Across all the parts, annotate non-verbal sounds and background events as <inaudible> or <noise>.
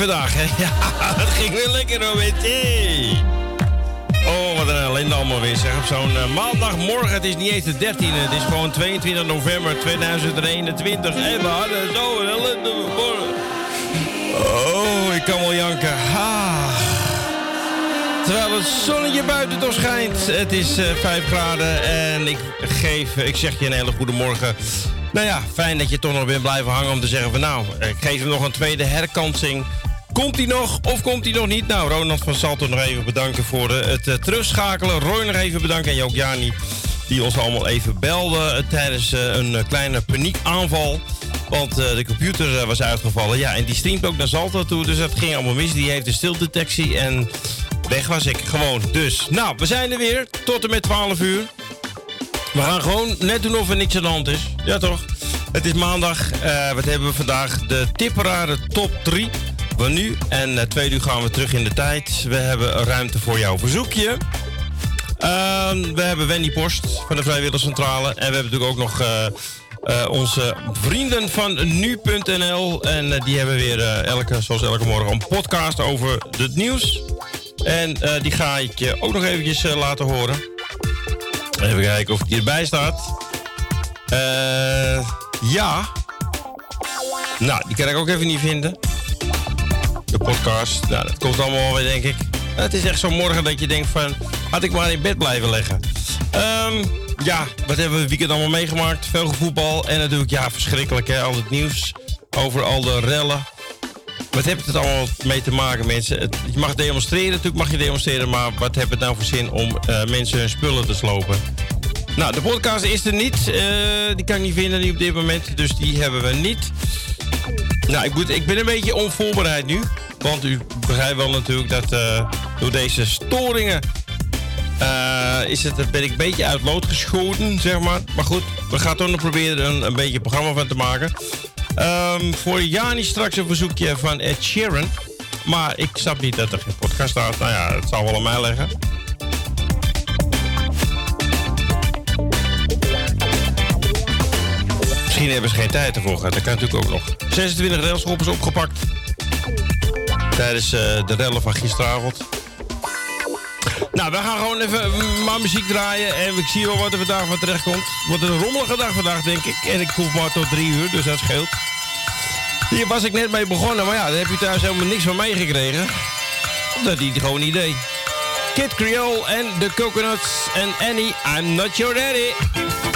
vandaag, hè? <laughs> Ja, het ging weer lekker hoor, weet je. Oh, wat een ellende allemaal weer, zeg. Op zo'n uh, maandagmorgen, het is niet eens de 13e, het is gewoon 22 november 2021. En we hadden zo een ellende morgen. Oh, ik kan wel janken. Ah. Terwijl het zonnetje buiten toch schijnt. Het is uh, 5 graden en ik geef, ik zeg je een hele goede morgen. Nou ja, fijn dat je toch nog bent blijven hangen om te zeggen van nou, ik geef hem nog een tweede herkansing. Komt hij nog of komt hij nog niet? Nou, Ronald van Salto nog even bedanken voor het uh, terugschakelen. Roy nog even bedanken en ook Jani die ons allemaal even belde uh, tijdens een kleine paniekaanval. Want de computer was uitgevallen. Ja, en die streamt ook naar Salto toe, dus dat ging allemaal mis. Die heeft de stiltdetectie en weg was ik gewoon. Dus, nou, we zijn er weer tot en met 12 uur. We gaan gewoon net doen of er niks aan de hand is. Ja, toch? Het is maandag. Wat hebben we vandaag? De tipperare top 3 van nu. En uh, twee uur gaan we terug in de tijd. We hebben ruimte voor jouw verzoekje. Uh, we hebben Wendy Post van de Vrijwilligcentrale. En we hebben natuurlijk ook nog uh, onze vrienden van nu.nl. En die hebben weer elke, zoals elke morgen een podcast over het nieuws. En die ga ik je ook nog eventjes laten horen. Even kijken of het hierbij staat. Ja. Nou, die kan ik ook even niet vinden. De podcast. Dat komt allemaal weer, denk ik. Het is echt zo'n morgen dat je denkt van... Had ik maar in bed blijven leggen. Um, ja, wat hebben we het weekend allemaal meegemaakt? Veel voetbal. En natuurlijk, ja, verschrikkelijk hè. Al het nieuws over al de rellen. Wat heeft het allemaal mee te maken, mensen? Je mag demonstreren, natuurlijk mag je demonstreren, maar wat heeft het nou voor zin om uh, mensen hun spullen te slopen? Nou, de podcast is er niet. Uh, die kan ik niet vinden nu op dit moment, dus die hebben we niet. Nou, ik, moet, ik ben een beetje onvoorbereid nu. Want u begrijpt wel natuurlijk dat uh, door deze storingen is het, ben ik een beetje uit lood geschoten, zeg maar. Maar goed, we gaan toch nog proberen er een, een beetje een programma van te maken. Um, voor Jani straks een verzoekje van Ed Sheeran. Maar ik snap niet dat er geen podcast staat. Nou ja, het zal wel aan mij leggen. Misschien hebben ze geen tijd ervoor gehad. Dat kan natuurlijk ook nog. 26 railschoppers opgepakt. Tijdens uh, de rellen van gisteravond. Nou, we gaan gewoon even maar muziek draaien. En ik zie wel wat er vandaag van terecht komt. Wordt een rommelige dag vandaag, denk ik. En ik hoef maar tot drie uur, dus dat scheelt. Hier was ik net mee begonnen, maar ja, daar heb je thuis helemaal niks van meegekregen. Dat het gewoon niet deed. Kid Creole en The Coconuts en Annie, I'm Not Your Daddy.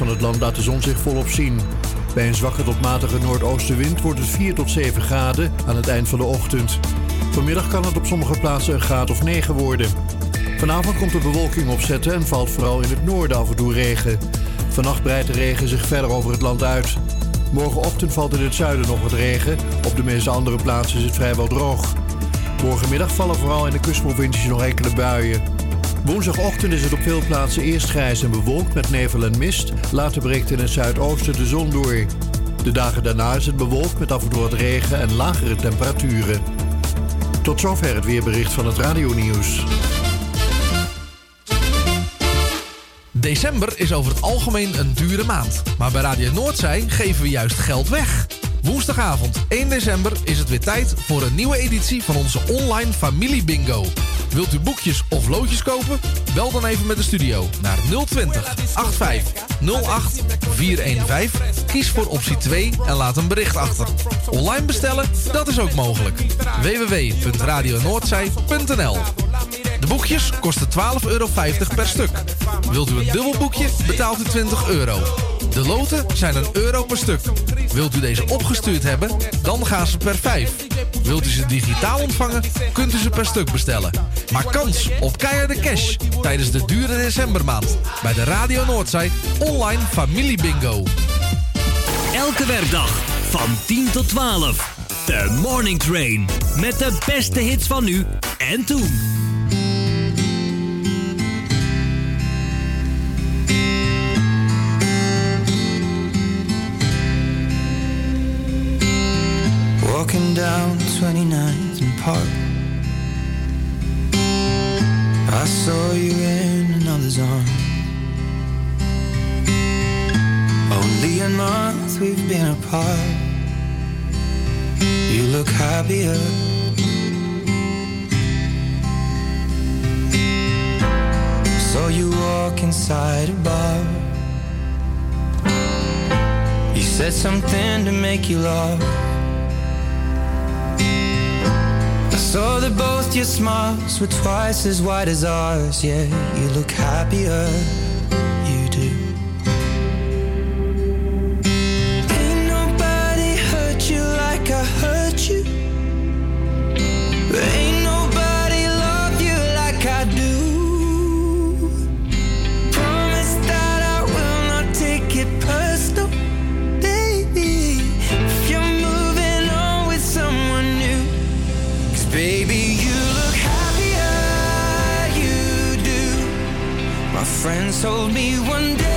Van het land laat de zon zich volop zien. Bij een zwakke tot matige noordoostenwind wordt het 4 tot 7 graden aan het eind van de ochtend. Vanmiddag kan het op sommige plaatsen een graad of 9 worden. Vanavond komt de bewolking opzetten en valt vooral in het noorden af en toe regen. Vannacht breidt de regen zich verder over het land uit. Morgenochtend valt in het zuiden nog wat regen. Op de meeste andere plaatsen is het vrijwel droog. Morgenmiddag vallen vooral in de kustprovincies nog enkele buien. Woensdagochtend is het op veel plaatsen eerst grijs en bewolkt met nevel en mist. Later breekt in het zuidoosten de zon door. De dagen daarna is het bewolkt met af en toe wat regen en lagere temperaturen. Tot zover het weerbericht van het radionieuws. December is over het algemeen een dure maand. Maar bij Radio Noordzij geven we juist geld weg. Woensdagavond 1 december is het weer tijd voor een nieuwe editie van onze online familie bingo. Wilt u boekjes of loodjes kopen? Bel dan even met de studio naar 020 85 08 415. Kies voor optie 2 en laat een bericht achter. Online bestellen? Dat is ook mogelijk. www.radionoordzij.nl De boekjes kosten 12,50 euro per stuk. Wilt u een dubbel boekje? Betaalt u 20 euro. De loten zijn een euro per stuk. Wilt u deze opgestuurd hebben? Dan gaan ze per 5. Wilt u ze digitaal ontvangen? Kunt u ze per stuk bestellen. Maak kans op keiharde cash tijdens de dure decembermaand. Bij de Radio Noordzij online familie bingo. Elke werkdag van 10 tot 12. De Morning Train. Met de beste hits van nu en toen. Walking down 29th and Park. I saw you in another's arms. Only a month we've been apart. You look happier. Saw you walk inside a bar. You said something to make you laugh. Saw that both your smiles were twice as wide as ours. Yeah, you look happier. Friends told me one day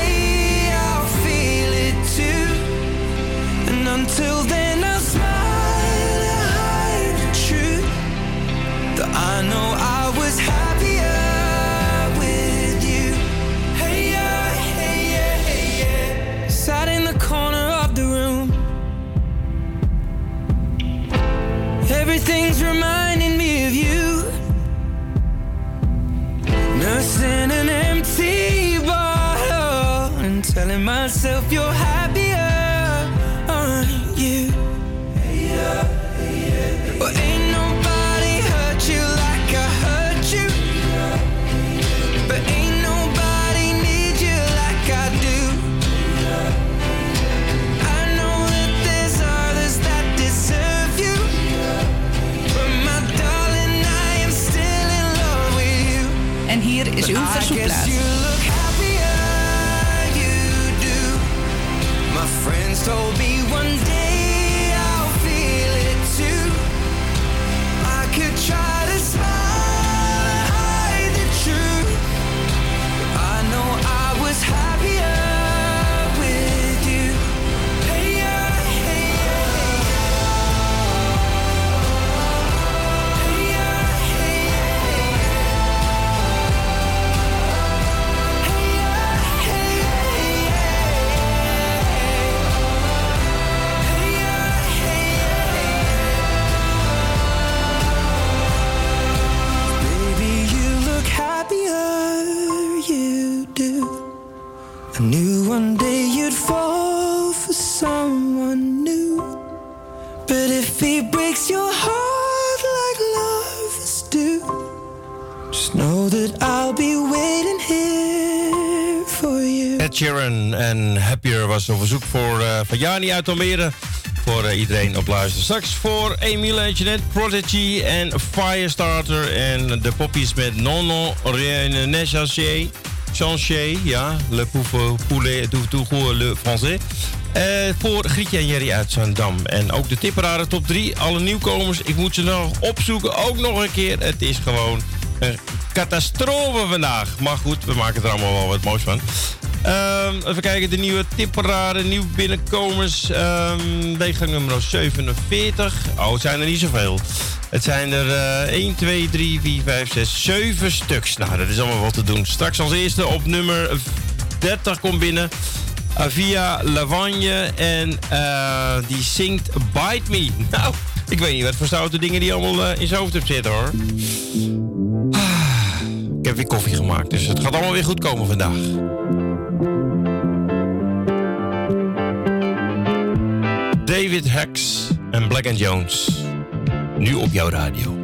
Jani uit Almere. Voor uh, iedereen op luisteren. Straks voor Emile en Jeanette, Prodigy en Firestarter. En de poppies met Nono Rien Nechaché. Chanché, ja. Le poulet, tout le français. Uh, voor Grietje en Jerry uit Zandam. En ook de tipperaren top 3. Alle nieuwkomers, ik moet ze nog opzoeken. Ook nog een keer. Het is gewoon een catastrofe vandaag. Maar goed, we maken er allemaal wel wat moois van. Um, even kijken, de nieuwe tipperaren, nieuwe binnenkomers. Um, nummer 47. Oh, het zijn er niet zoveel. Het zijn er uh, 1, 2, 3, 4, 5, 6, 7 stuks. Nou, dat is allemaal wat te doen. Straks als eerste op nummer 30 komt binnen. Avia Lavagne en uh, die zingt Bite Me. <laughs> Nou, ik weet niet wat voor stoute dingen die allemaal uh, in zijn hoofd heeft zitten hoor. Ah, ik heb weer koffie gemaakt, dus het gaat allemaal weer goed komen vandaag. David Hex en Black and Jones. Nu op jouw radio.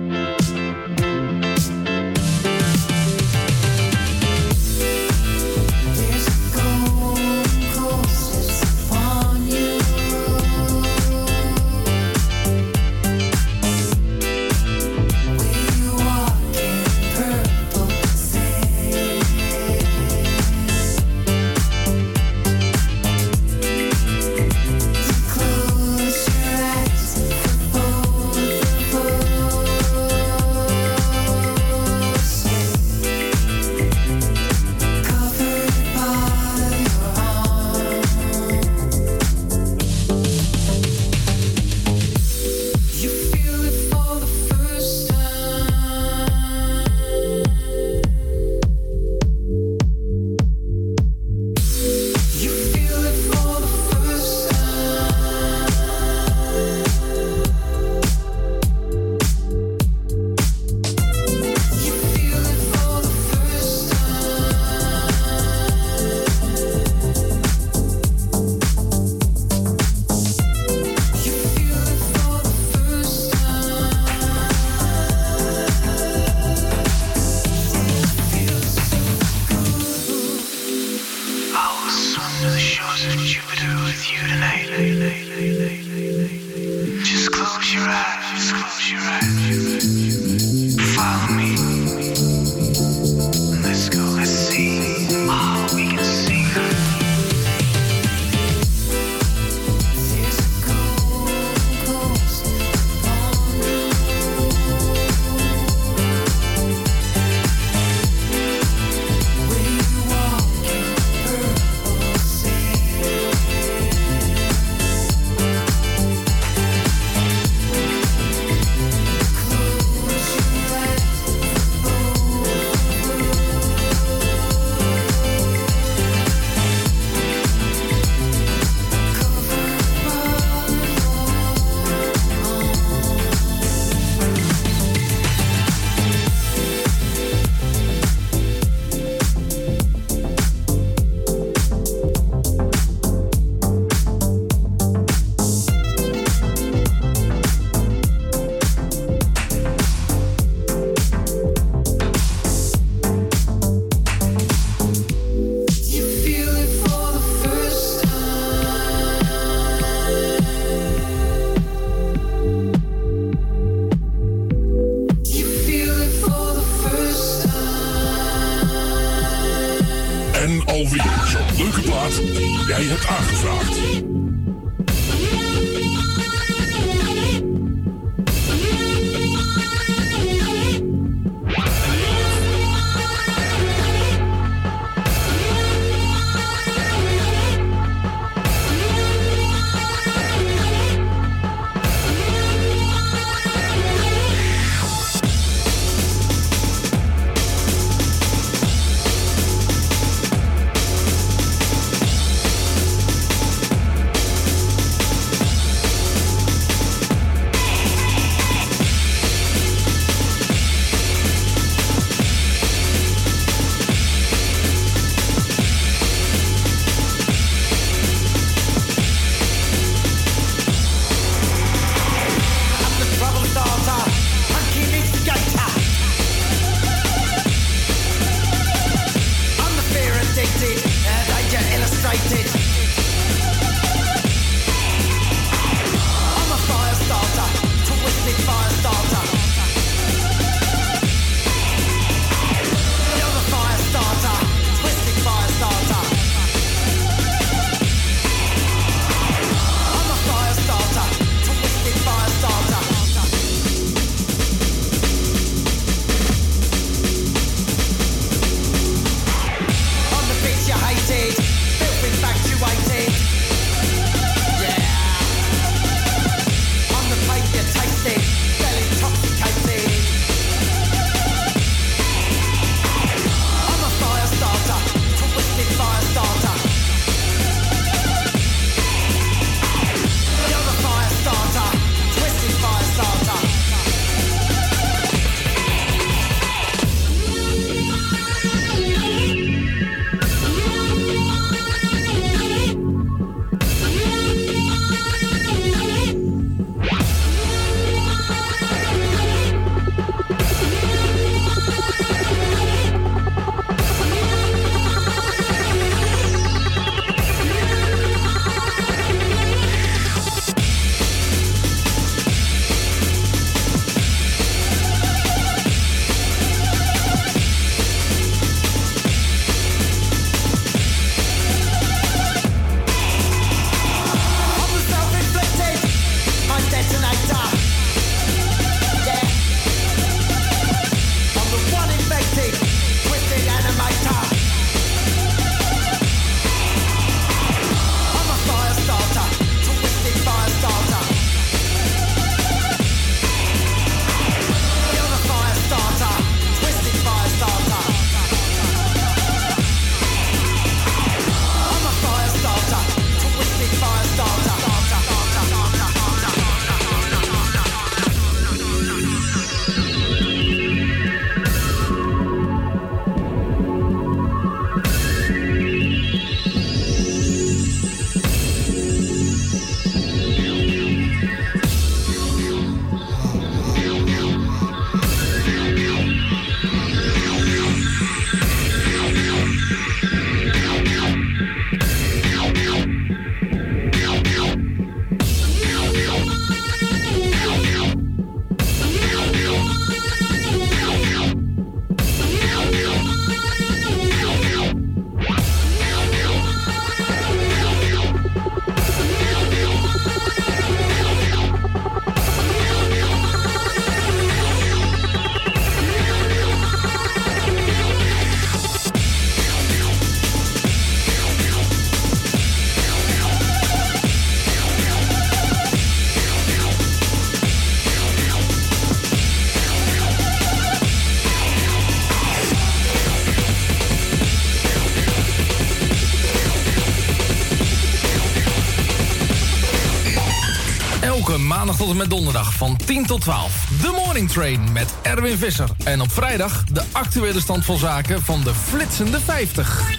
met donderdag van 10 tot 12. De Morning Train met Erwin Visser. En op vrijdag de actuele stand van zaken van de flitsende 50.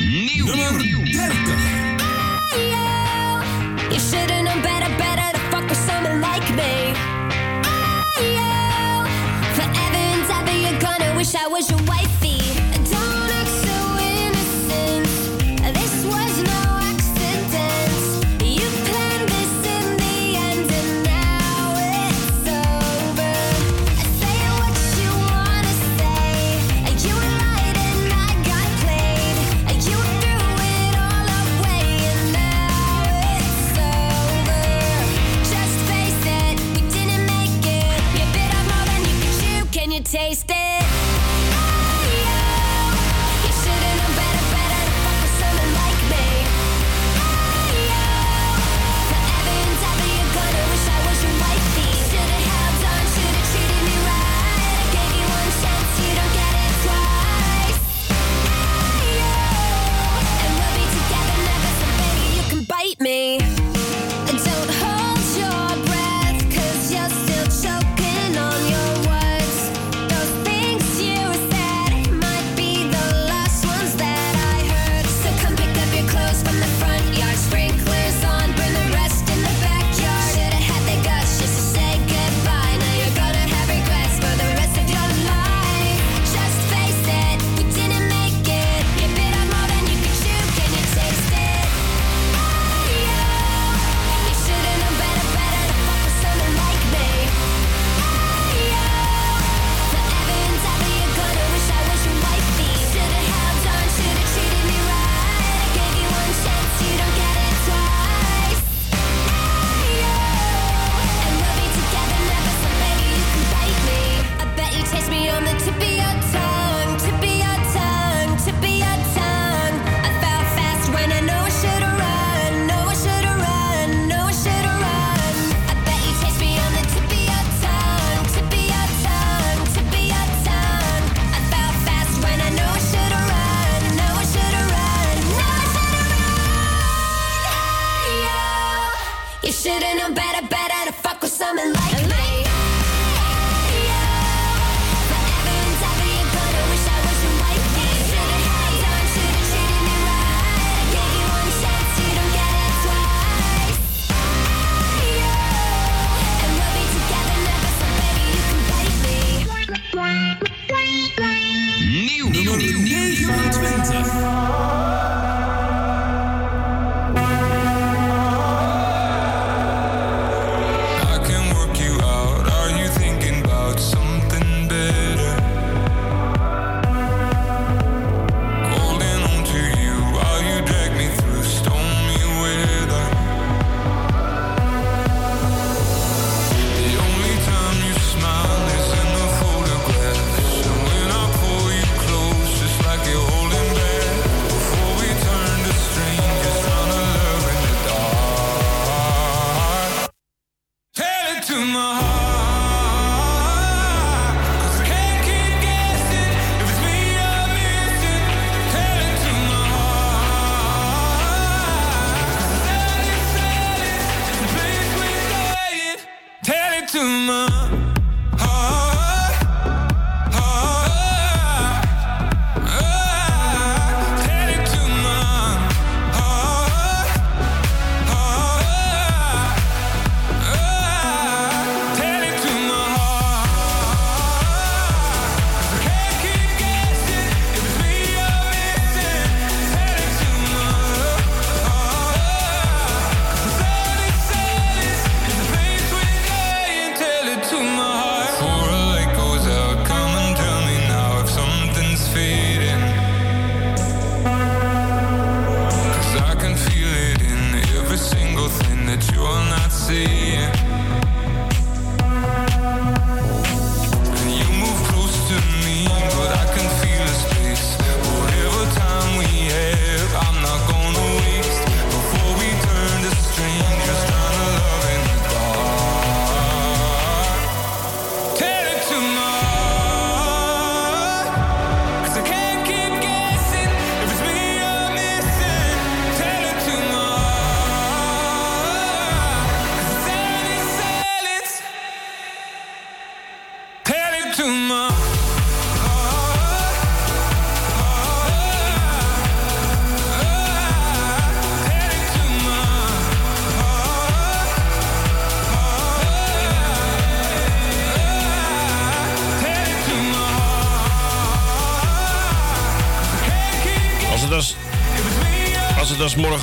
Nieuw. Nummer 30.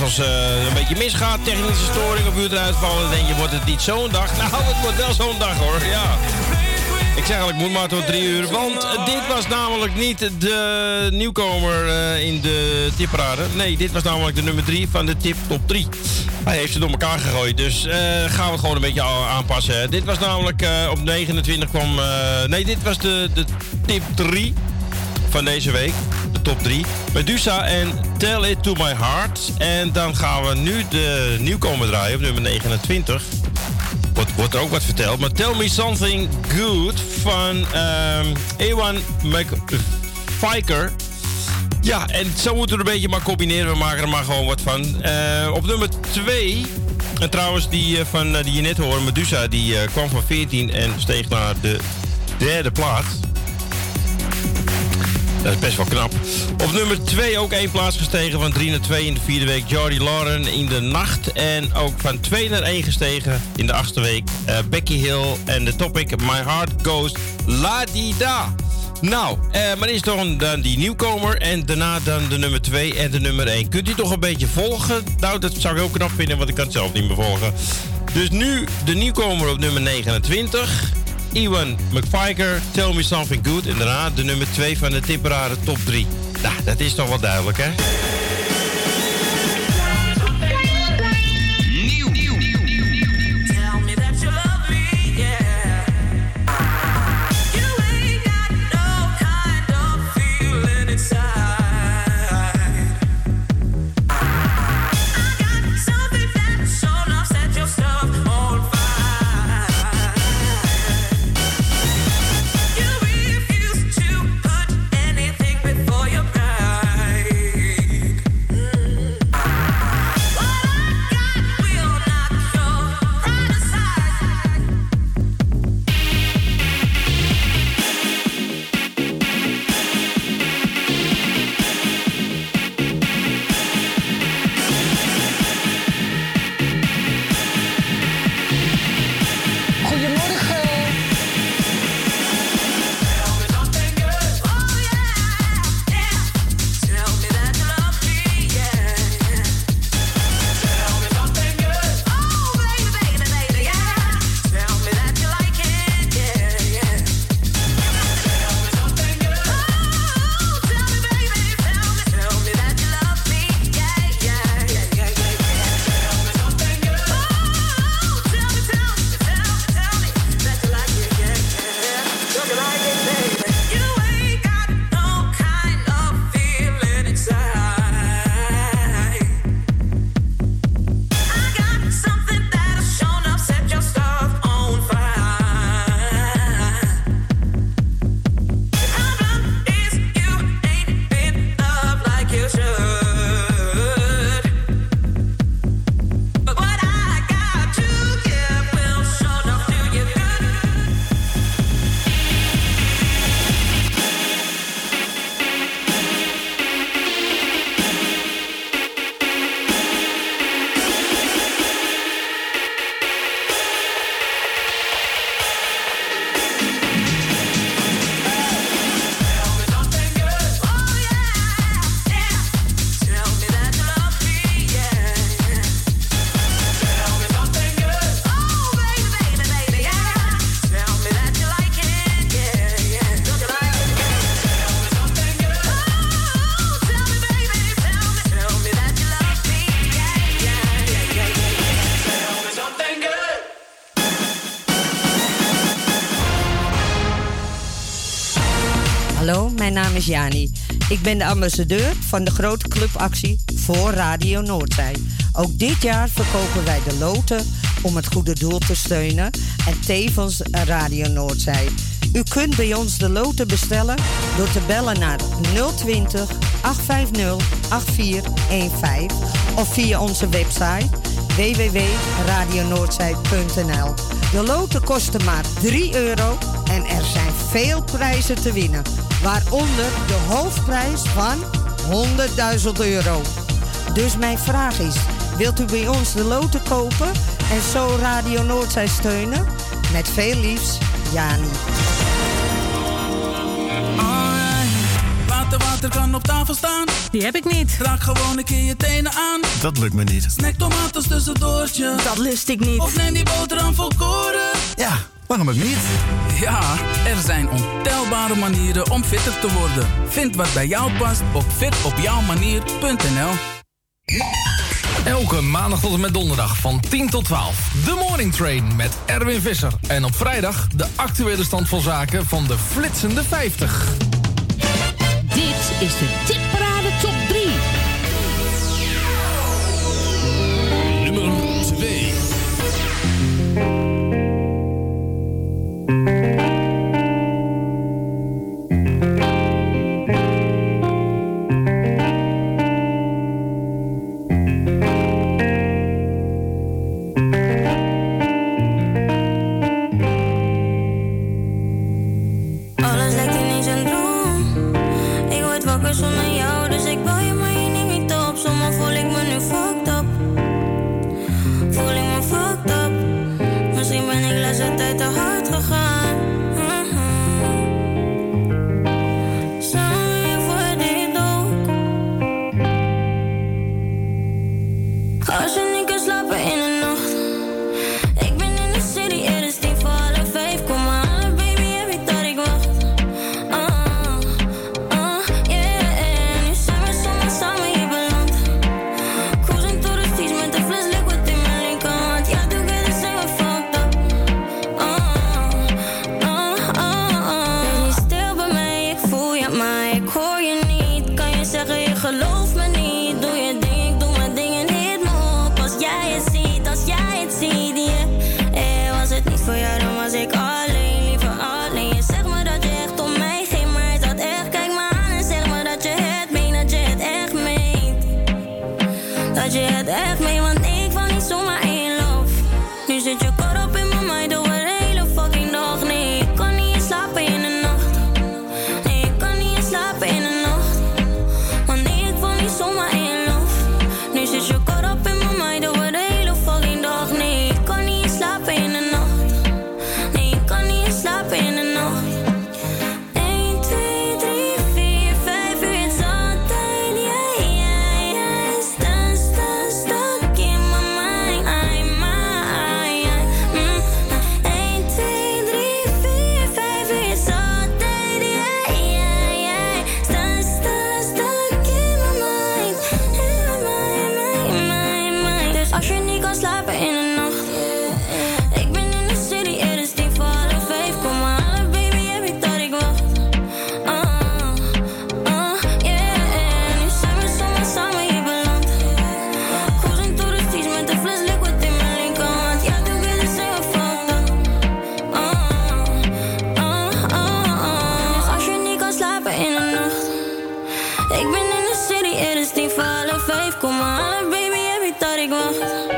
Als eh, een beetje misgaat, technische storing of uur uitvallen, dan denk je, wordt het niet zo'n dag? <laughs> Nou, het wordt wel zo'n dag hoor, ja. Ik zeg eigenlijk, moet maar tot drie uur. Want dit was namelijk niet de nieuwkomer eh, in de tipparade. Nee, dit was namelijk de nummer drie van de tip top 3. Hij heeft ze door elkaar gegooid, dus eh, gaan we gewoon een beetje aanpassen. Dit was namelijk op 29 kwam... nee, dit was de, de tip 3 van deze week. De top 3. Medusa en Tell It To My Heart. En dan gaan we nu de nieuwkomer draaien op nummer 29. Wordt, wordt er ook wat verteld. Maar Tell Me Something Good van ehm Ewan McFiker. Ja, en zo moeten we het een beetje maar combineren. We maken er maar gewoon wat van. Eh, op nummer 2. En trouwens, die, eh, van, eh, die je net hoorde, Medusa, die kwam van 14 en steeg naar de derde plaats. Dat is best wel knap. Op nummer 2 ook één plaats gestegen. Van 3 naar 2 in de vierde week. Jordi Lauren in de nacht. En ook van 2 naar 1 gestegen in de achtste week. eh, Becky Hill en de topic My Heart Goes La-di-da. Nou, eh, maar eerst dan, dan die nieuwkomer. En daarna dan de nummer 2 en de nummer 1. Kunt u toch een beetje volgen? Nou, dat zou ik ook knap vinden, want ik kan het zelf niet meer volgen. Dus nu de nieuwkomer op nummer 29. Ewan McFiker, Tell Me Something Good. En daarna de nummer 2 van de tipperade top 3. Nou, dat is toch wel duidelijk, hè? Ik ben de ambassadeur van de grote clubactie voor Radio Noordzij. Ook dit jaar verkopen wij de loten om het goede doel te steunen en tevens Radio Noordzij. U kunt bij ons de loten bestellen door te bellen naar 020 850 8415 of via onze website www.radionoordzij.nl. De loten kosten maar 3 euro en er zijn veel prijzen te winnen waaronder de hoofdprijs van 100.000 euro. Dus mijn vraag is, wilt u bij ons de loten kopen en zo Radio Noordzij steunen? Met veel liefs, Jani. Water, water kan op tafel staan. Die heb ik niet. Raak gewoon een keer je tenen aan. Dat lukt me niet. Snack tomaten tussendoortje. Dat lust ik niet. Of neem die boterham volkoren. Ja. Niet? Ja, er zijn ontelbare manieren om fitter te worden. Vind wat bij jou past op fitopjouwmanier.nl. Elke maandag tot en met donderdag van 10 tot 12. De Morning Train met Erwin Visser. En op vrijdag de actuele stand van zaken van de flitsende 50. Dit is de tip Ik ben in de city en het is niet voor alle vijf. Kom maar, baby, heb je dat ik?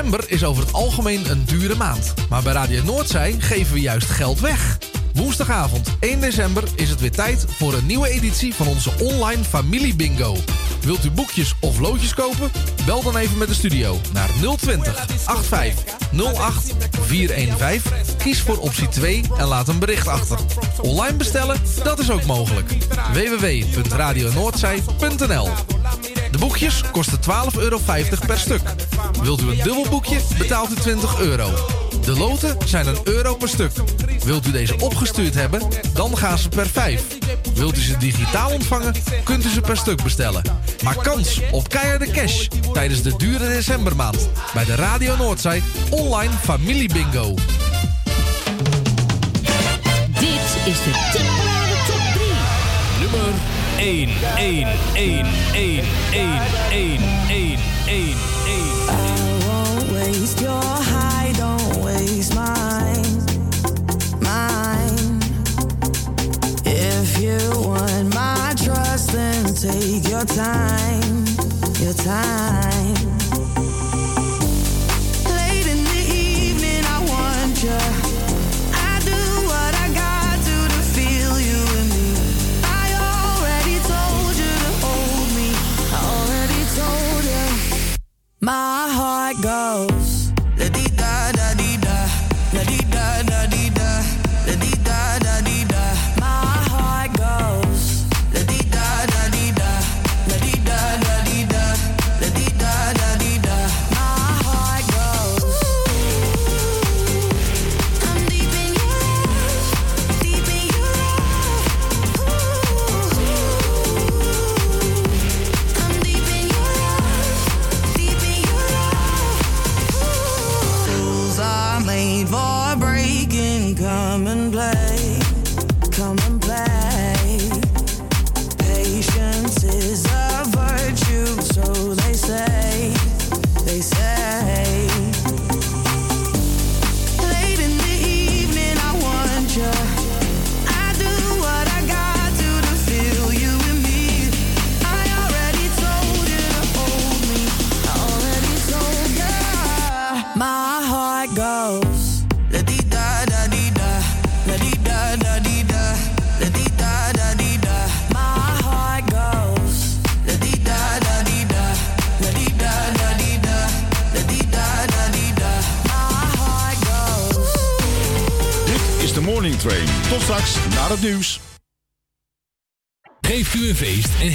December is over het algemeen een dure maand. Maar bij Radio Noordzij geven we juist geld weg. Woensdagavond 1 december is het weer tijd voor een nieuwe editie van onze online familie bingo. Wilt u boekjes of loodjes kopen? Bel dan even met de studio naar 020 85 08 415. Kies voor optie 2 en laat een bericht achter. Online bestellen, dat is ook mogelijk. www.radionoordzij.nl boekjes kosten 12,50 euro per stuk. Wilt u een dubbel boekje, betaalt u 20 euro. De loten zijn een euro per stuk. Wilt u deze opgestuurd hebben, dan gaan ze per 5. Wilt u ze digitaal ontvangen, kunt u ze per stuk bestellen. Maak kans op keiharde cash tijdens de dure decembermaand... bij de Radio Noordzij online familiebingo. Dit is de 1, 1, 1, 1, 1, 1, 1, 1, 1. I won't waste your high, don't waste mine, mine. If you want my trust, then take your time, your time.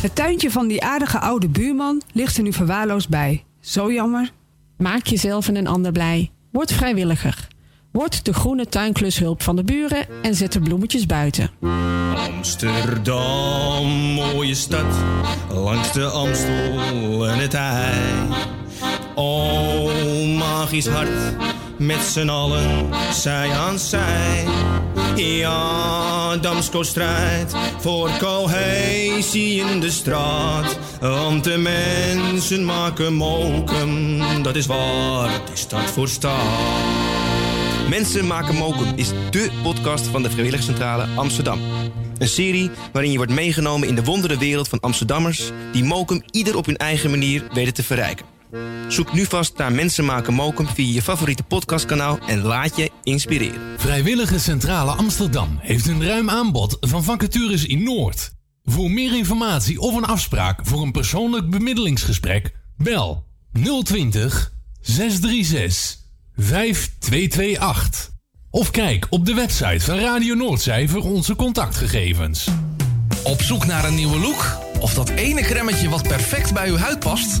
Het tuintje van die aardige oude buurman ligt er nu verwaarloosd bij. Zo jammer. Maak jezelf en een ander blij. Word vrijwilliger. Word de groene tuinklushulp van de buren en zet de bloemetjes buiten. Amsterdam, mooie stad, langs de Amstel en het IJ. Oh, magisch hart, met z'n allen, zij aan zij. Ja, Damsko strijdt voor cohesie in de straat. Want de mensen maken mokum, dat is waar de stad voor staat. Mensen maken mokum is dé podcast van de Vrijwilligcentrale Amsterdam. Een serie waarin je wordt meegenomen in de wondere wereld van Amsterdammers... die mokum ieder op hun eigen manier weten te verrijken. Zoek nu vast naar Mensen maken mokum via je favoriete podcastkanaal... en laat je inspireren. Vrijwillige Centrale Amsterdam heeft een ruim aanbod van vacatures in Noord. Voor meer informatie of een afspraak voor een persoonlijk bemiddelingsgesprek, bel 020 636 5228. Of kijk op de website van Radio Noordzij voor onze contactgegevens. Op zoek naar een nieuwe look? Of dat ene cremmetje wat perfect bij uw huid past?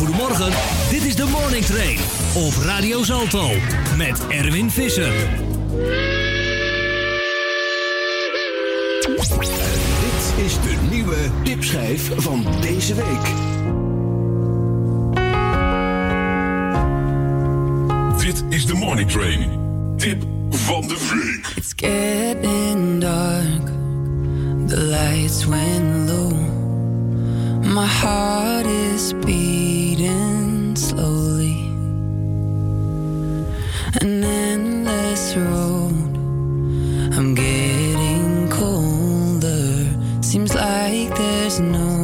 Goedemorgen, dit is de Morning Train op Radio Salto met Erwin Visser. Dit is de nieuwe tipschijf van deze week. Dit is de Morning Train. Tip van de week. It's getting dark. The lights went low. My heart is beating slowly. An endless road. I'm getting colder. Seems like there's no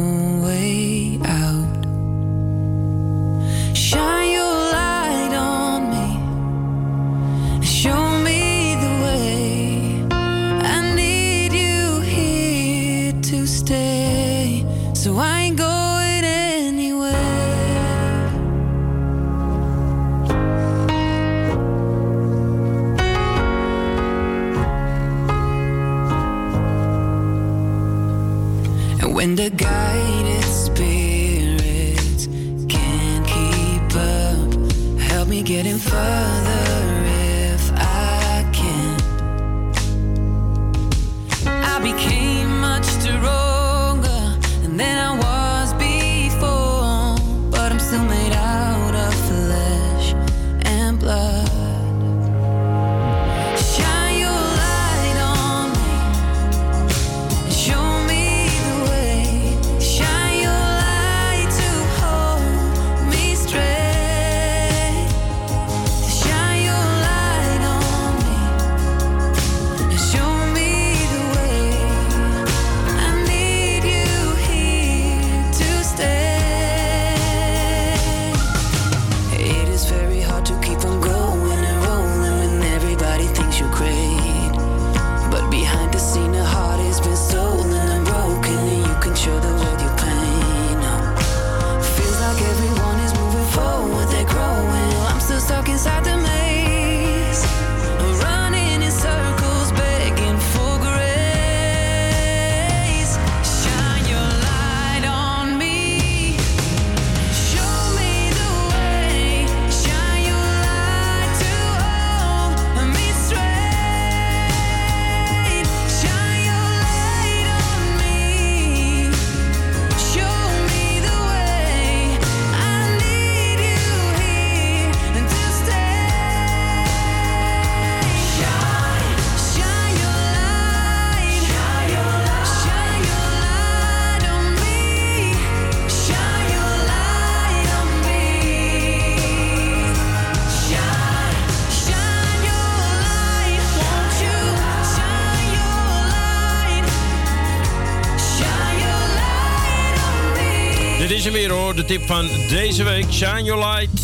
Dit is hem weer hoor, de tip van deze week. Shine Your Light.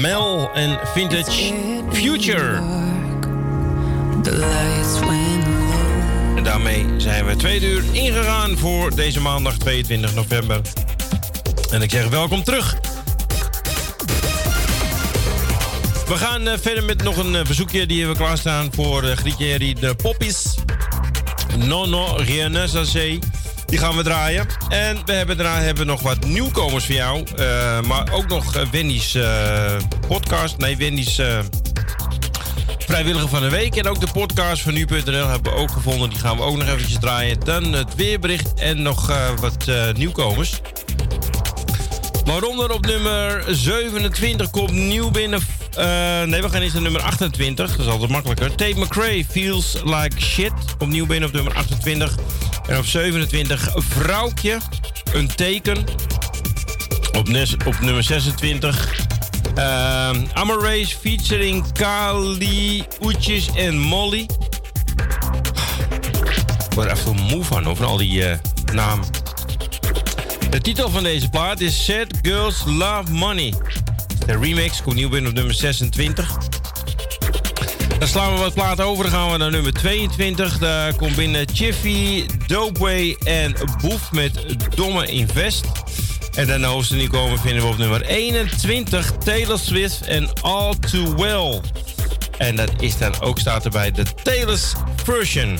Mel en Vintage Future. En daarmee zijn we twee uur ingegaan voor deze maandag 22 november. En ik zeg welkom terug. We gaan eh, verder met nog een eh, verzoekje die we klaarstaan voor uh, Grietje de Poppies. No, no, rien. Die gaan we draaien. En we hebben daarna hebben we nog wat nieuwkomers voor jou. Eh, maar ook nog eh, Wendy's eh, podcast. Nee, Wendy's vrijwilliger van de week. En ook de podcast van nu.nl hebben we ook gevonden. Die gaan we ook nog eventjes draaien. Dan het weerbericht en nog wat nieuwkomers. Waaronder op nummer 27 komt nieuw binnen. Eh, nee, we gaan eens naar nummer 28. Dat is altijd makkelijker. Tate McRae, Feels Like Shit. Opnieuw binnen op nummer 28. En op 27 Vrouwtje, een teken. Op, op nummer 26 uh, Race featuring Kali, Oetjes en Molly. Ik word er even moe van, van al die eh, namen. De titel van deze plaat is Sad Girls Love Money. De remix komt nieuw binnen op nummer 26. Dan slaan we wat platen over. Dan gaan we naar nummer 22. Daar komt binnen Chiffy, Dopeway en Boef met Domme Invest. En de hoogste nieuwkomer vinden we op nummer 21. Taylor Swift en All Too Well. En dat is dan ook staat erbij de Taylor's version.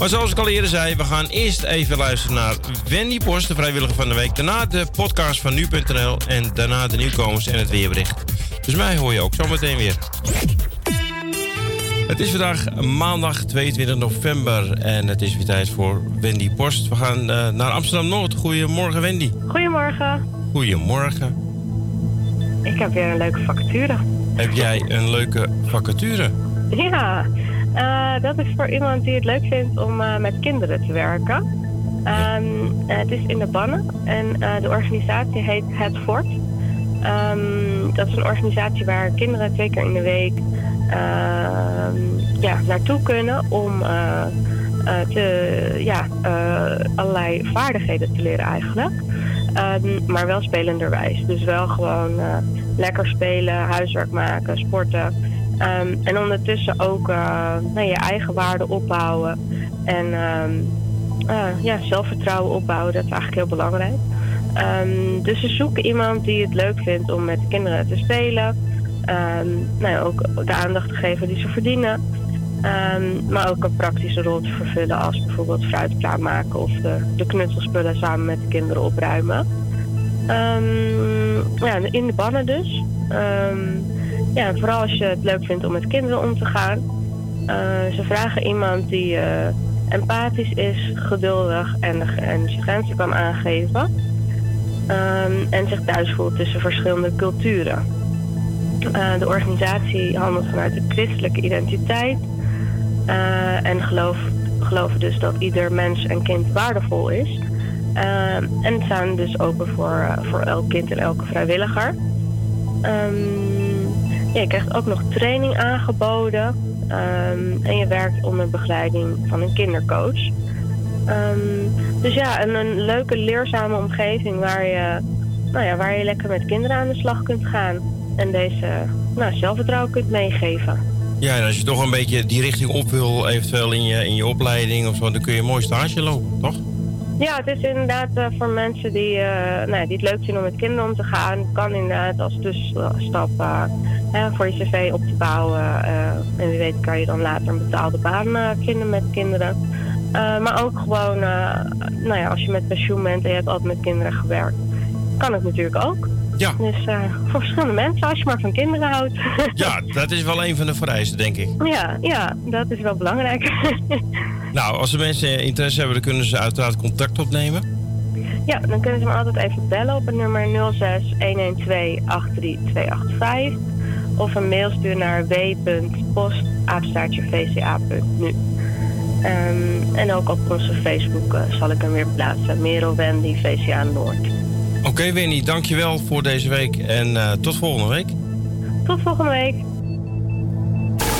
Maar zoals ik al eerder zei, we gaan eerst even luisteren naar Wendy Post, de vrijwilliger van de week. Daarna de podcast van nu.nl en daarna de nieuwkomers en het weerbericht. Dus mij hoor je ook zometeen weer. Het is vandaag maandag 22 november en het is weer tijd voor Wendy Post. We gaan eh, naar Amsterdam-Noord. Goedemorgen Wendy. Goedemorgen. Goedemorgen. Ik heb weer een leuke vacature. Heb jij een leuke vacature? Ja, eh, dat is voor iemand die het leuk vindt om eh, met kinderen te werken. Ehm, eh, het is in de Bannen en de organisatie heet Het Fort. Ehm, dat is een organisatie waar kinderen twee keer in de week ehm, ja, naartoe kunnen om te, ja, allerlei vaardigheden te leren eigenlijk. Maar wel spelenderwijs. Dus wel gewoon lekker spelen, huiswerk maken, sporten. Ehm, en ondertussen ook eh, nou, je eigen waarde opbouwen. En ehm, eh, ja, zelfvertrouwen opbouwen, dat is eigenlijk heel belangrijk. Ehm, dus ze zoeken iemand die het leuk vindt om met kinderen te spelen. Nou ja, ook de aandacht te geven die ze verdienen. Maar ook een praktische rol te vervullen als bijvoorbeeld fruit klaarmaken of de, knutselspullen samen met de kinderen opruimen. Ja, in de bannen dus. Ja, vooral als je het leuk vindt om met kinderen om te gaan. Eh, ze vragen iemand die eh, empathisch is, geduldig en, en zijn kan aangeven. Ehm, en zich thuis voelt tussen verschillende culturen. Eh, de organisatie handelt vanuit de christelijke identiteit. en geloof, geloven dus dat ieder mens en kind waardevol is. Ehm, en staan dus open voor, voor elk kind en elke vrijwilliger. Ehm, je krijgt ook nog training aangeboden. Ehm, en je werkt onder begeleiding van een kindercoach. Ehm, dus ja, een, een leuke leerzame omgeving waar je, nou ja, waar je lekker met kinderen aan de slag kunt gaan. En deze nou, zelfvertrouwen kunt meegeven. Ja, en als je toch een beetje die richting op wil, eventueel in je, in je opleiding of zo, dan kun je een mooi stage lopen, toch? Ja, het is inderdaad eh, voor mensen die, ja, die het leuk vinden om met kinderen om te gaan. Kan inderdaad als tussenstap eh, voor je cv op te bouwen. en wie weet kan je dan later een betaalde baan vinden met kinderen. Maar ook gewoon, nou ja, als je met pensioen bent en je hebt altijd met kinderen gewerkt, kan het natuurlijk ook. Ja. Dus eh, voor verschillende mensen, als je maar van kinderen houdt. Ja, dat is wel een van de vereisten, denk ik. <laughs> ja, ja, dat is wel belangrijk. <laughs> Nou, als de mensen interesse hebben, dan kunnen ze uiteraard contact opnemen. Ja, dan kunnen ze me altijd even bellen op het nummer 06 112 83285. Of een mail sturen naar w.post.vca.nu. Ehm, en ook op onze Facebook eh, zal ik hem weer plaatsen. Merel Wendy, VCA Noord. Oké, Winnie, dankjewel voor deze week en eh, tot volgende week. Tot volgende week.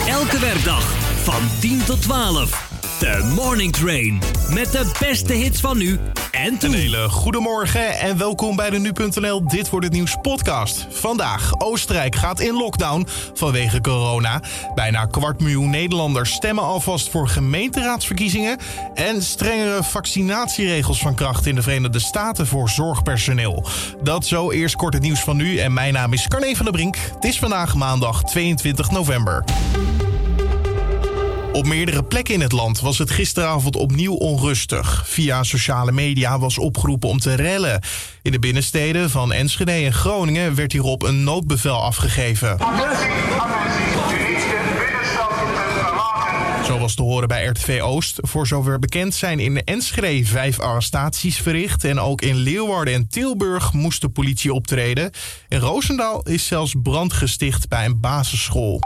Elke werkdag van 10 tot 12. De Morning Train. Met de beste hits van nu en goedemorgen en welkom bij de Nu.nl Dit Wordt Het Nieuws podcast. Vandaag, Oostenrijk gaat in lockdown vanwege corona. Bijna kwart miljoen Nederlanders stemmen alvast voor gemeenteraadsverkiezingen. En strengere vaccinatieregels van kracht in de Verenigde Staten voor zorgpersoneel. Dat zo eerst kort het nieuws van nu en mijn naam is Carne van der Brink. Het is vandaag maandag 22 november. Op meerdere plekken in het land was het gisteravond opnieuw onrustig. Via sociale media was opgeroepen om te rellen. In de binnensteden van Enschede en Groningen werd hierop een noodbevel afgegeven. Zo was te horen bij RTV Oost. Voor zover bekend zijn in Enschede vijf arrestaties verricht. En ook in Leeuwarden en Tilburg moest de politie optreden. In Roosendaal is zelfs brand gesticht bij een basisschool.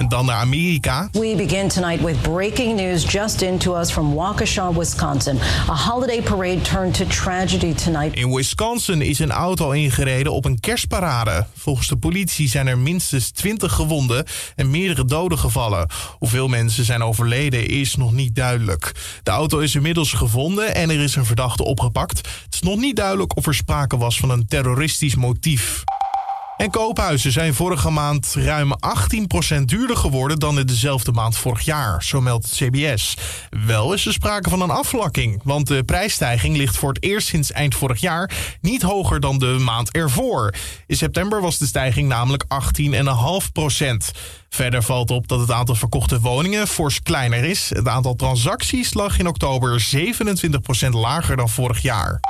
En dan naar Amerika. We begin tonight with breaking news just into us from Waukesha, Wisconsin. A holiday parade turned to tragedy tonight. In Wisconsin is een auto ingereden op een kerstparade. Volgens de politie zijn er minstens 20 gewonden en meerdere doden gevallen. Hoeveel mensen zijn overleden is nog niet duidelijk. De auto is inmiddels gevonden en er is een verdachte opgepakt. Het is nog niet duidelijk of er sprake was van een terroristisch motief. En koophuizen zijn vorige maand ruim 18% duurder geworden dan in dezelfde maand vorig jaar, zo meldt het CBS. Wel is er sprake van een afvlakking, want de prijsstijging ligt voor het eerst sinds eind vorig jaar niet hoger dan de maand ervoor. In september was de stijging namelijk 18,5%. Verder valt op dat het aantal verkochte woningen fors kleiner is. Het aantal transacties lag in oktober 27% lager dan vorig jaar.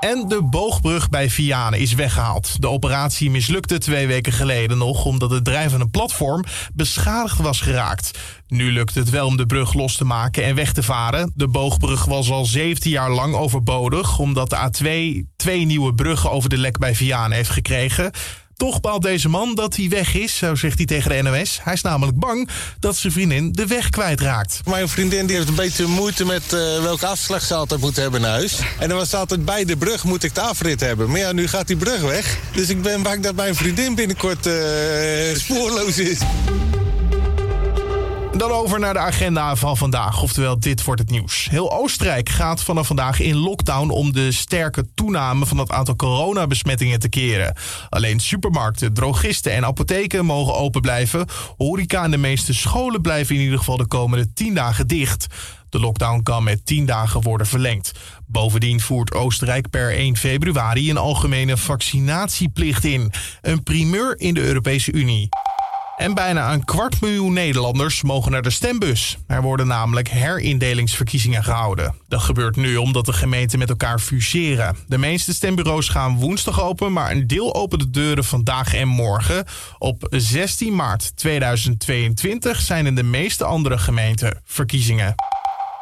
En de boogbrug bij Vianen is weggehaald. De operatie mislukte twee weken geleden nog omdat het drijvende platform beschadigd was geraakt. Nu lukt het wel om de brug los te maken en weg te varen. De boogbrug was al 17 jaar lang overbodig omdat de A2 twee nieuwe bruggen over de lek bij Vianen heeft gekregen. Toch baalt deze man dat hij weg is, zo zegt hij tegen de NOS. Hij is namelijk bang dat zijn vriendin de weg kwijtraakt. Mijn vriendin die heeft een beetje moeite met eh, welke afslag ze altijd moet hebben naar huis. En dan was altijd bij de brug moet ik de afrit hebben. Maar ja, nu gaat die brug weg. Dus ik ben bang dat mijn vriendin binnenkort eh, spoorloos is. Dan over naar de agenda van vandaag, oftewel dit wordt het nieuws. Heel Oostenrijk gaat vanaf vandaag in lockdown om de sterke toename van het aantal coronabesmettingen te keren. Alleen supermarkten, drogisten en apotheken mogen open blijven. Horeca en de meeste scholen blijven in ieder geval de komende 10 dagen dicht. De lockdown kan met 10 dagen worden verlengd. Bovendien voert Oostenrijk per 1 februari een algemene vaccinatieplicht in. Een primeur in de Europese Unie. En bijna een kwart miljoen Nederlanders mogen naar de stembus. Er worden namelijk herindelingsverkiezingen gehouden. Dat gebeurt nu omdat de gemeenten met elkaar fuseren. De meeste stembureaus gaan woensdag open, maar een deel opent de deuren vandaag en morgen. Op 16 maart 2022 zijn in de meeste andere gemeenten verkiezingen.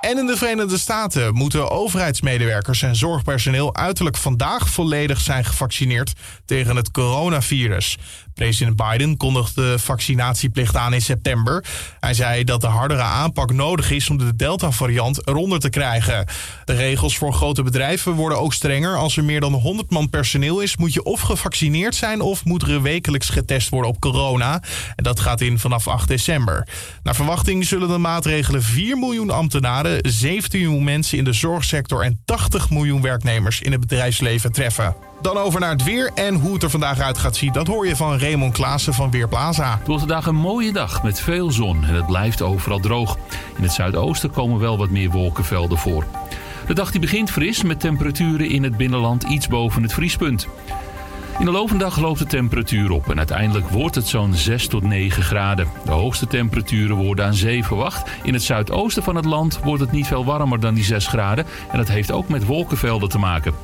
En in de Verenigde Staten moeten overheidsmedewerkers en zorgpersoneel uiterlijk vandaag volledig zijn gevaccineerd tegen het coronavirus. President Biden kondigde de vaccinatieplicht aan in september. Hij zei dat de hardere aanpak nodig is om de Delta-variant eronder te krijgen. De regels voor grote bedrijven worden ook strenger. Als er meer dan 100 man personeel is, moet je of gevaccineerd zijn of moet er wekelijks getest worden op corona. En dat gaat in vanaf 8 december. Naar verwachting zullen de maatregelen 4 miljoen ambtenaren, 17 miljoen mensen in de zorgsector en 80 miljoen werknemers in het bedrijfsleven treffen. Dan over naar het weer en hoe het er vandaag uit gaat zien. Dat hoor je van Raymond Klaassen van Weerplaza. Het wordt vandaag een mooie dag met veel zon en het blijft overal droog. In het zuidoosten komen wel wat meer wolkenvelden voor. De dag die begint fris met temperaturen in het binnenland iets boven het vriespunt. In de loop loopt de temperatuur op en uiteindelijk wordt het zo'n 6 tot 9 graden. De hoogste temperaturen worden aan zee verwacht. In het zuidoosten van het land wordt het niet veel warmer dan die 6 graden en dat heeft ook met wolkenvelden te maken.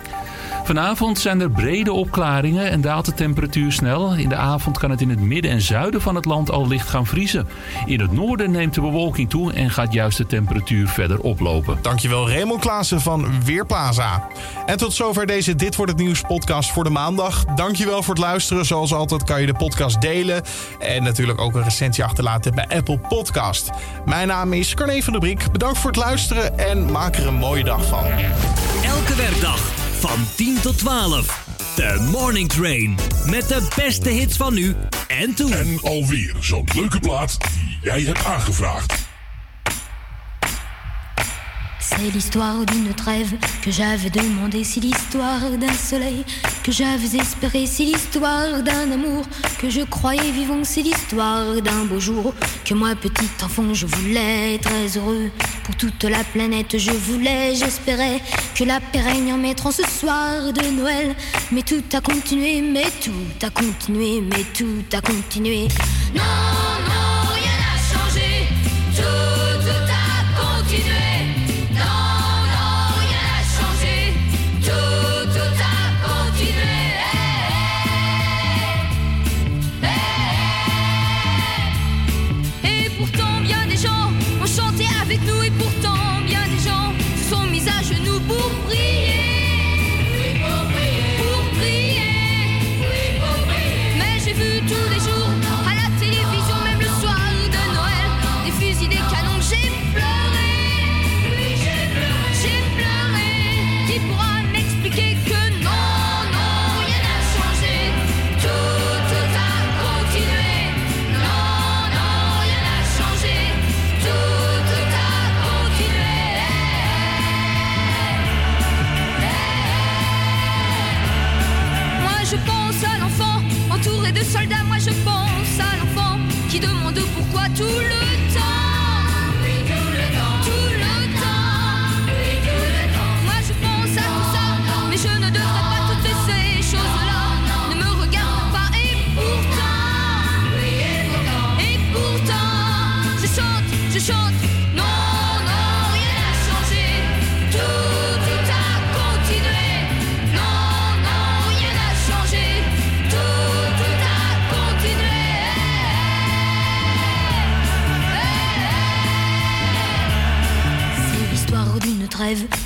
Vanavond zijn er brede opklaringen en daalt de temperatuur snel. In de avond kan het in het midden en zuiden van het land al licht gaan vriezen. In het noorden neemt de bewolking toe en gaat juist de temperatuur verder oplopen. Dankjewel Raymond Klaassen van Weerplaza. En tot zover deze Dit Wordt Het Nieuws podcast voor de maandag. Dankjewel voor het luisteren. Zoals altijd kan je de podcast delen. En natuurlijk ook een recensie achterlaten bij Apple Podcast. Mijn naam is Carne van der Brink. Bedankt voor het luisteren en maak er een mooie dag van. Elke werkdag van 10 tot 12. De Morning Train. Met de beste hits van nu en toen. En alweer zo'n leuke plaat die jij hebt aangevraagd. C'est l'histoire d'une trêve que j'avais demandé, c'est l'histoire d'un soleil que j'avais espéré, c'est l'histoire d'un amour que je croyais vivant, c'est l'histoire d'un beau jour que moi petit enfant je voulais très heureux pour toute la planète. Je voulais, j'espérais que la paix règne en mettant ce soir de Noël, mais tout a continué, mais tout a continué, mais tout a continué. Non, non,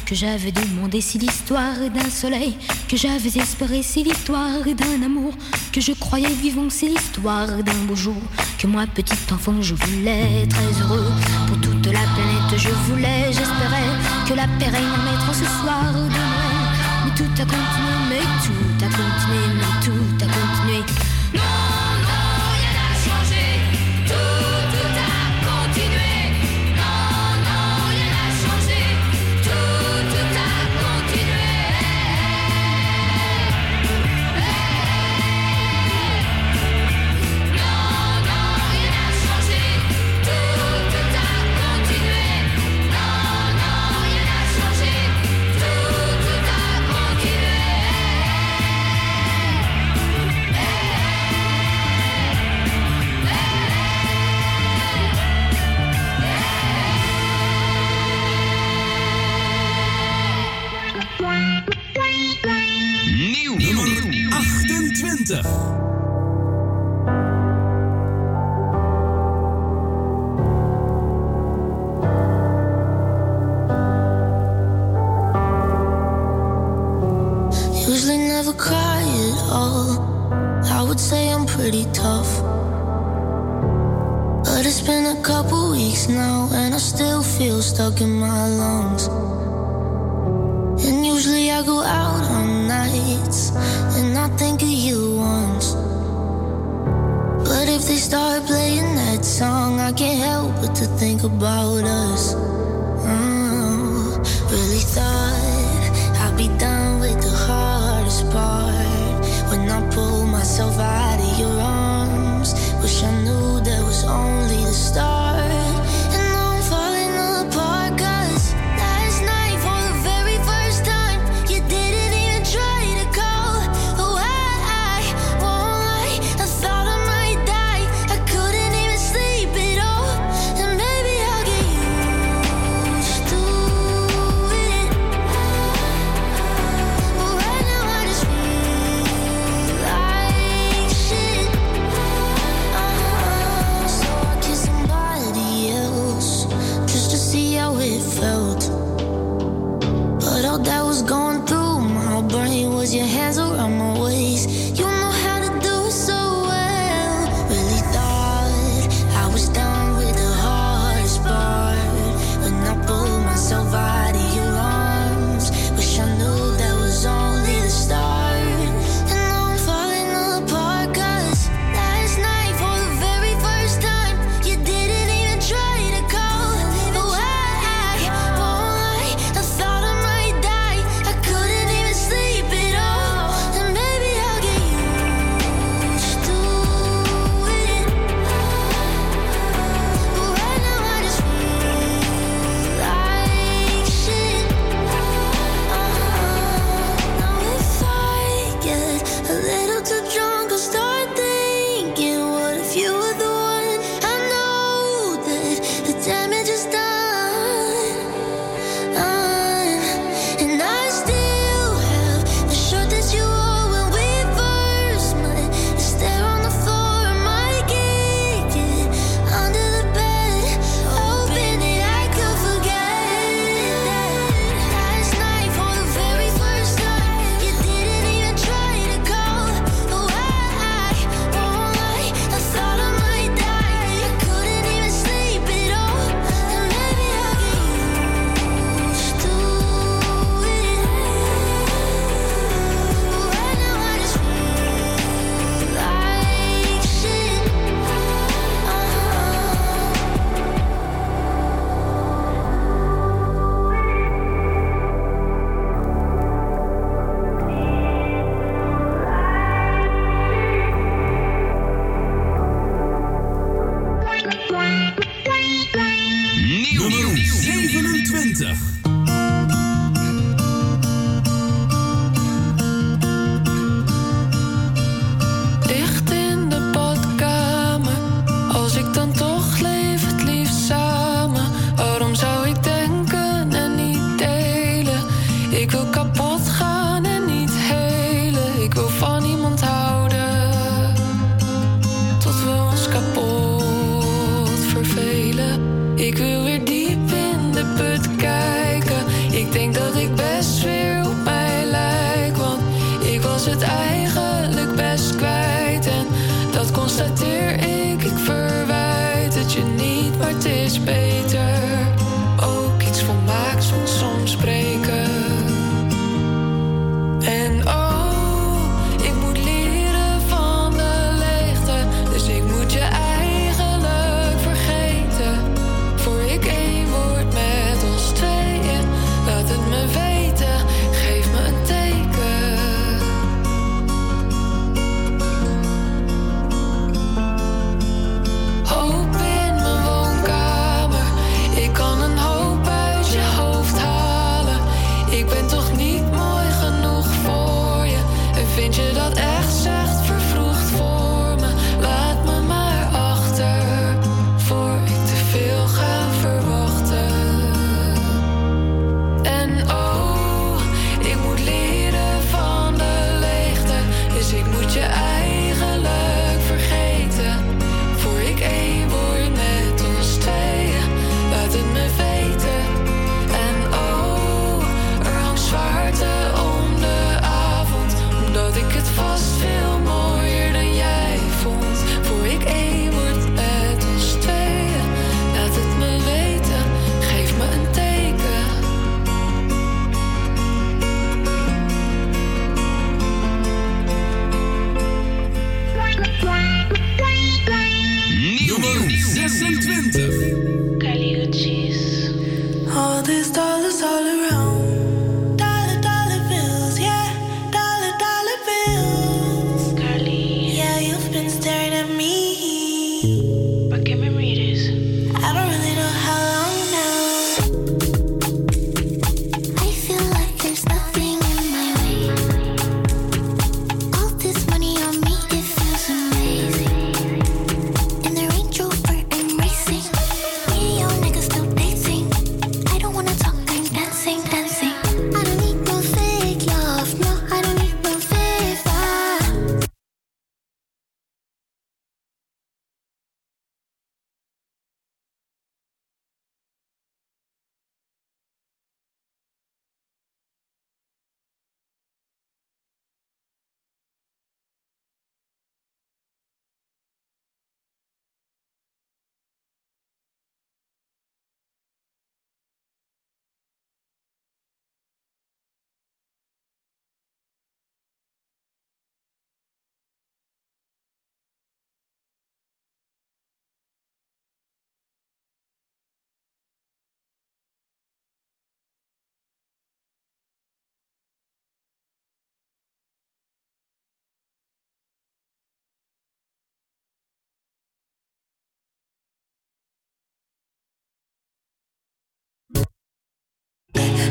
que j'avais demandé, si l'histoire d'un soleil que j'avais espéré, si l'histoire d'un amour que je croyais vivant, si l'histoire d'un beau jour que moi, petit enfant, je voulais très heureux pour toute la planète. Je voulais, j'espérais que la paix règne en maître ce soir de Noël. Mais tout a continué, mais tout a continué, mais tout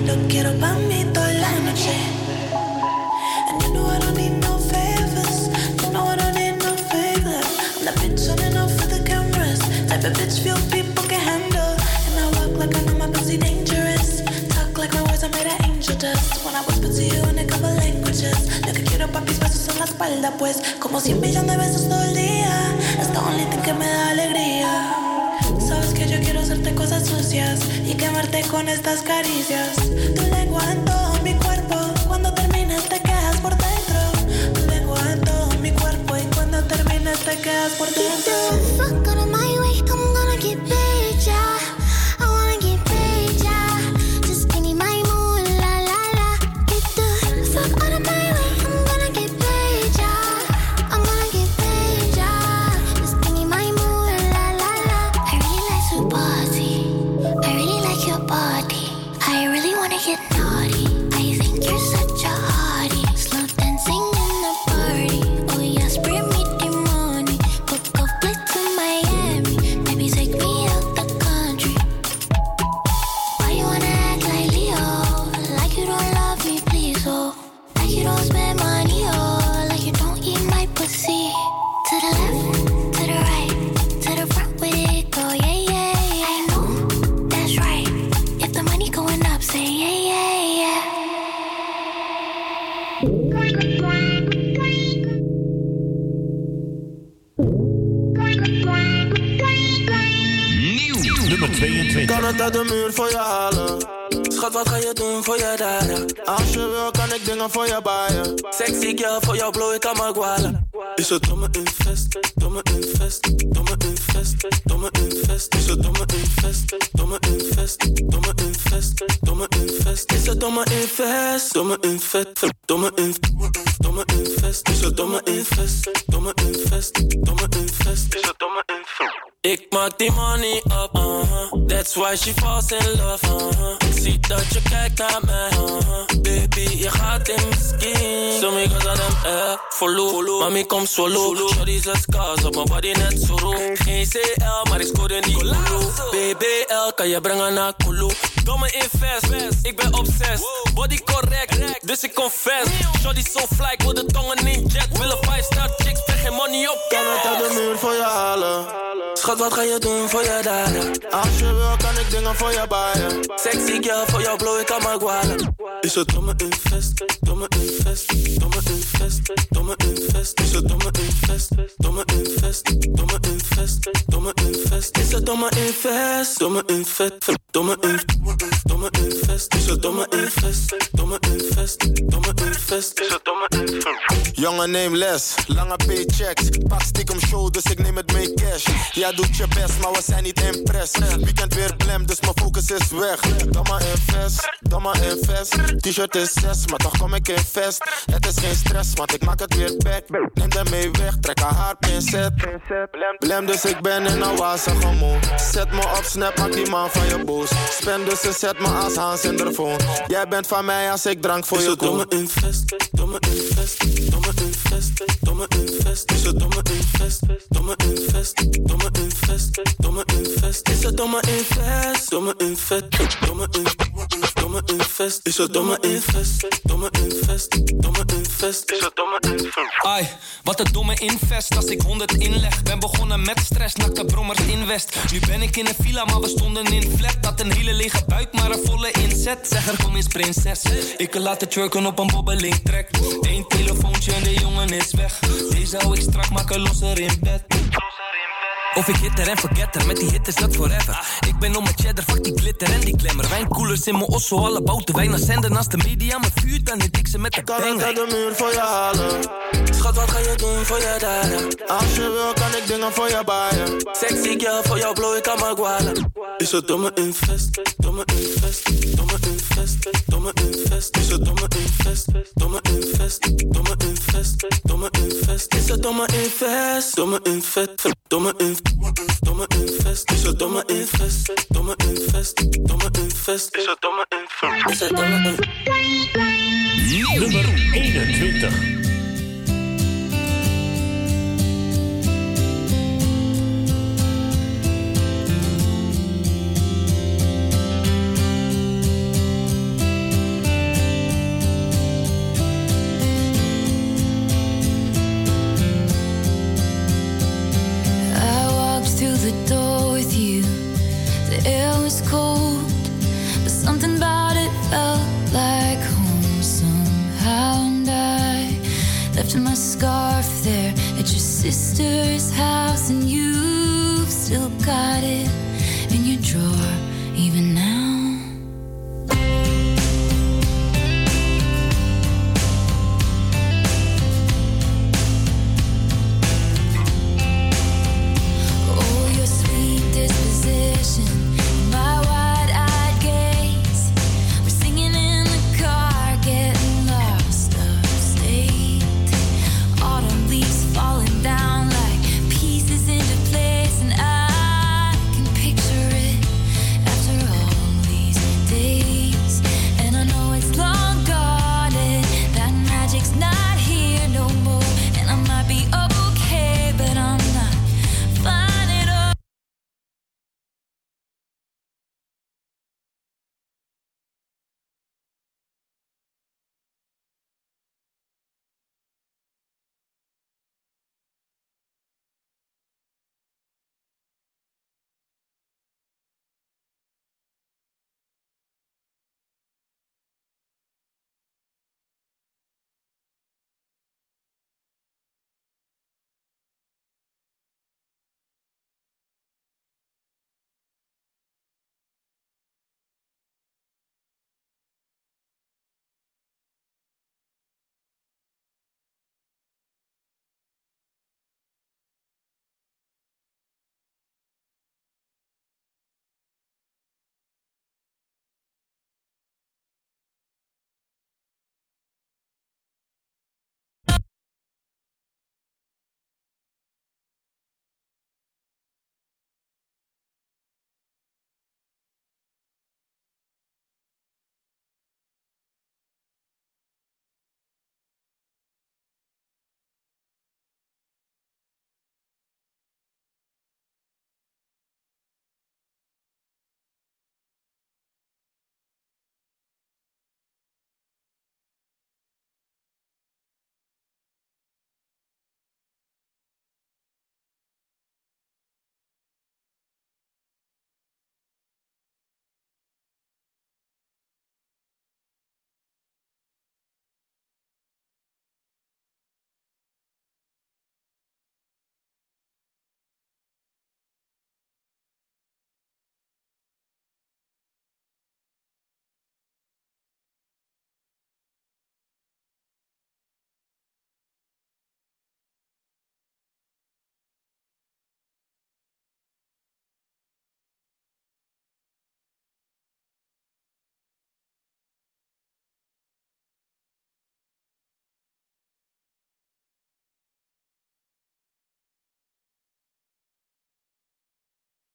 Lo quiero para mí toda la noche. And you know I don't need no favors. You know I don't need no favors. I'm not bitch on off for the cameras. Type of bitch few people can handle. And I walk like I know my pussy dangerous. Talk like my words are made of angel dust. When I whisper to you in a couple languages. Lo que quiero para mis besos en la espalda, pues. Como cien millones de besos todo el día. Es the only thing que me da alegría yo quiero hacerte cosas sucias y quemarte con estas caricias. Tu lengua en todo mi cuerpo, cuando terminas te quedas por dentro. Tu lengua en todo mi cuerpo y cuando terminas te quedas por dentro. uit de muur voor je halen. Schat, wat ga je doen voor je daden? Als je wil, kan ik dingen voor je baaien. Sexy girl, voor jou blow ik allemaal gwalen. Is het domme invest, domme invest, domme invest, domme invest. Is het domme invest, domme invest, domme invest, domme invest. Is het domme invest, domme invest, domme invest, domme invest. Is het domme invest, domme invest, domme invest. Is het domme invest. Ik maak die money up, uh-huh. That's why she falls in love, uh-huh. Ik zie dat je kijkt naar mij, uh-huh. Baby, je gaat in mijn skin. Zo me I them eh, follow. Mami, kom solo. Shorty zes kaas op mijn body net zo roep. Geen CL, maar ik scoorde niet Kulu. BBL, kan je brengen naar Kulu. Domme invest, ik ben obsessed. Body correct, dus ik confess. Shorty so fly, ik wil de tongen in jet. Willen 5 star chicks, geen money op. Kan het uit de muur voor je halen? Schat, wat ga je doen voor je daden? Als je wil, kan ik dingen voor je baaien. Sexy girl, voor jou blow ik aan mijn gualen. Is het domme invest, domme invest, domme invest, domme invest. Is het domme invest, domme invest, domme invest, domme invest. Is het domme invest, domme invest, domme invest, domme invest. Is het domme invest, domme invest, domme invest. Is het domme invest. Jongen, neem les, lange paychecks. Pak stiekem show, dus ik neem het mee cash. Jij doet je best, maar we zijn niet impressed. Weekend weer blem, dus mijn focus is weg. Domme invest, domme invest. T-shirt is 6, maar toch kom ik in vest. Het is geen stress, want ik maak het weer back. Neem hem mee weg, trek haar haar pincet. Blem, dus ik ben in een wazige mood. Zet me op snap, maak die man van je boos. Spend dus en zet me als Hans in de phone. Jij bent van mij als ik drank voor Is je het domme koop. invest, domme invest, domme invest, domme invest. Is het domme invest, domme invest, domme invest, domme invest. Is het domme invest, domme invest, domme invest, invest. Is het domme invest, domme invest, domme invest. Is het domme invest. Ai, wat een domme invest als ik 100 inleg. Ben begonnen met stress, nakte brommers invest. Nu ben ik in een villa, maar we stonden in flat. Had een hele lege buik, maar een volle inzet. Zeg er kom eens prinses. Ik laat het twerken op een bobbeling trek. Eén telefoontje en de jongen is weg. Deze hou ik strak, maken losser in bed. Of ik hitter en forgetter, met die hit is dat forever. Ik ben om mijn cheddar, fuck die glitter en die glamour. Wijnkoelers in mijn osso, alle bouten wijn zenden. Als de media me vuurt, dan hit ik ze met de Kan ik uit de muur voor je halen? Schat, wat ga je doen voor je daden? Als je wil, kan ik dingen voor je baaien. Sexy girl, voor jou blow ik aan mijn gualen. Is het domme invest, domme invest, domme invest, domme invest. Is het domme invest, domme invest, domme invest, domme invest. Is het domme invest, domme invest, domme invest, domme invest. Is het domme invest, domme invest, domme invest. Is het domme invest. Is het domme invest. Nummer 21. felt like home somehow, and I left my scarf there at your sister's house, and you've still got it in your drawer even now.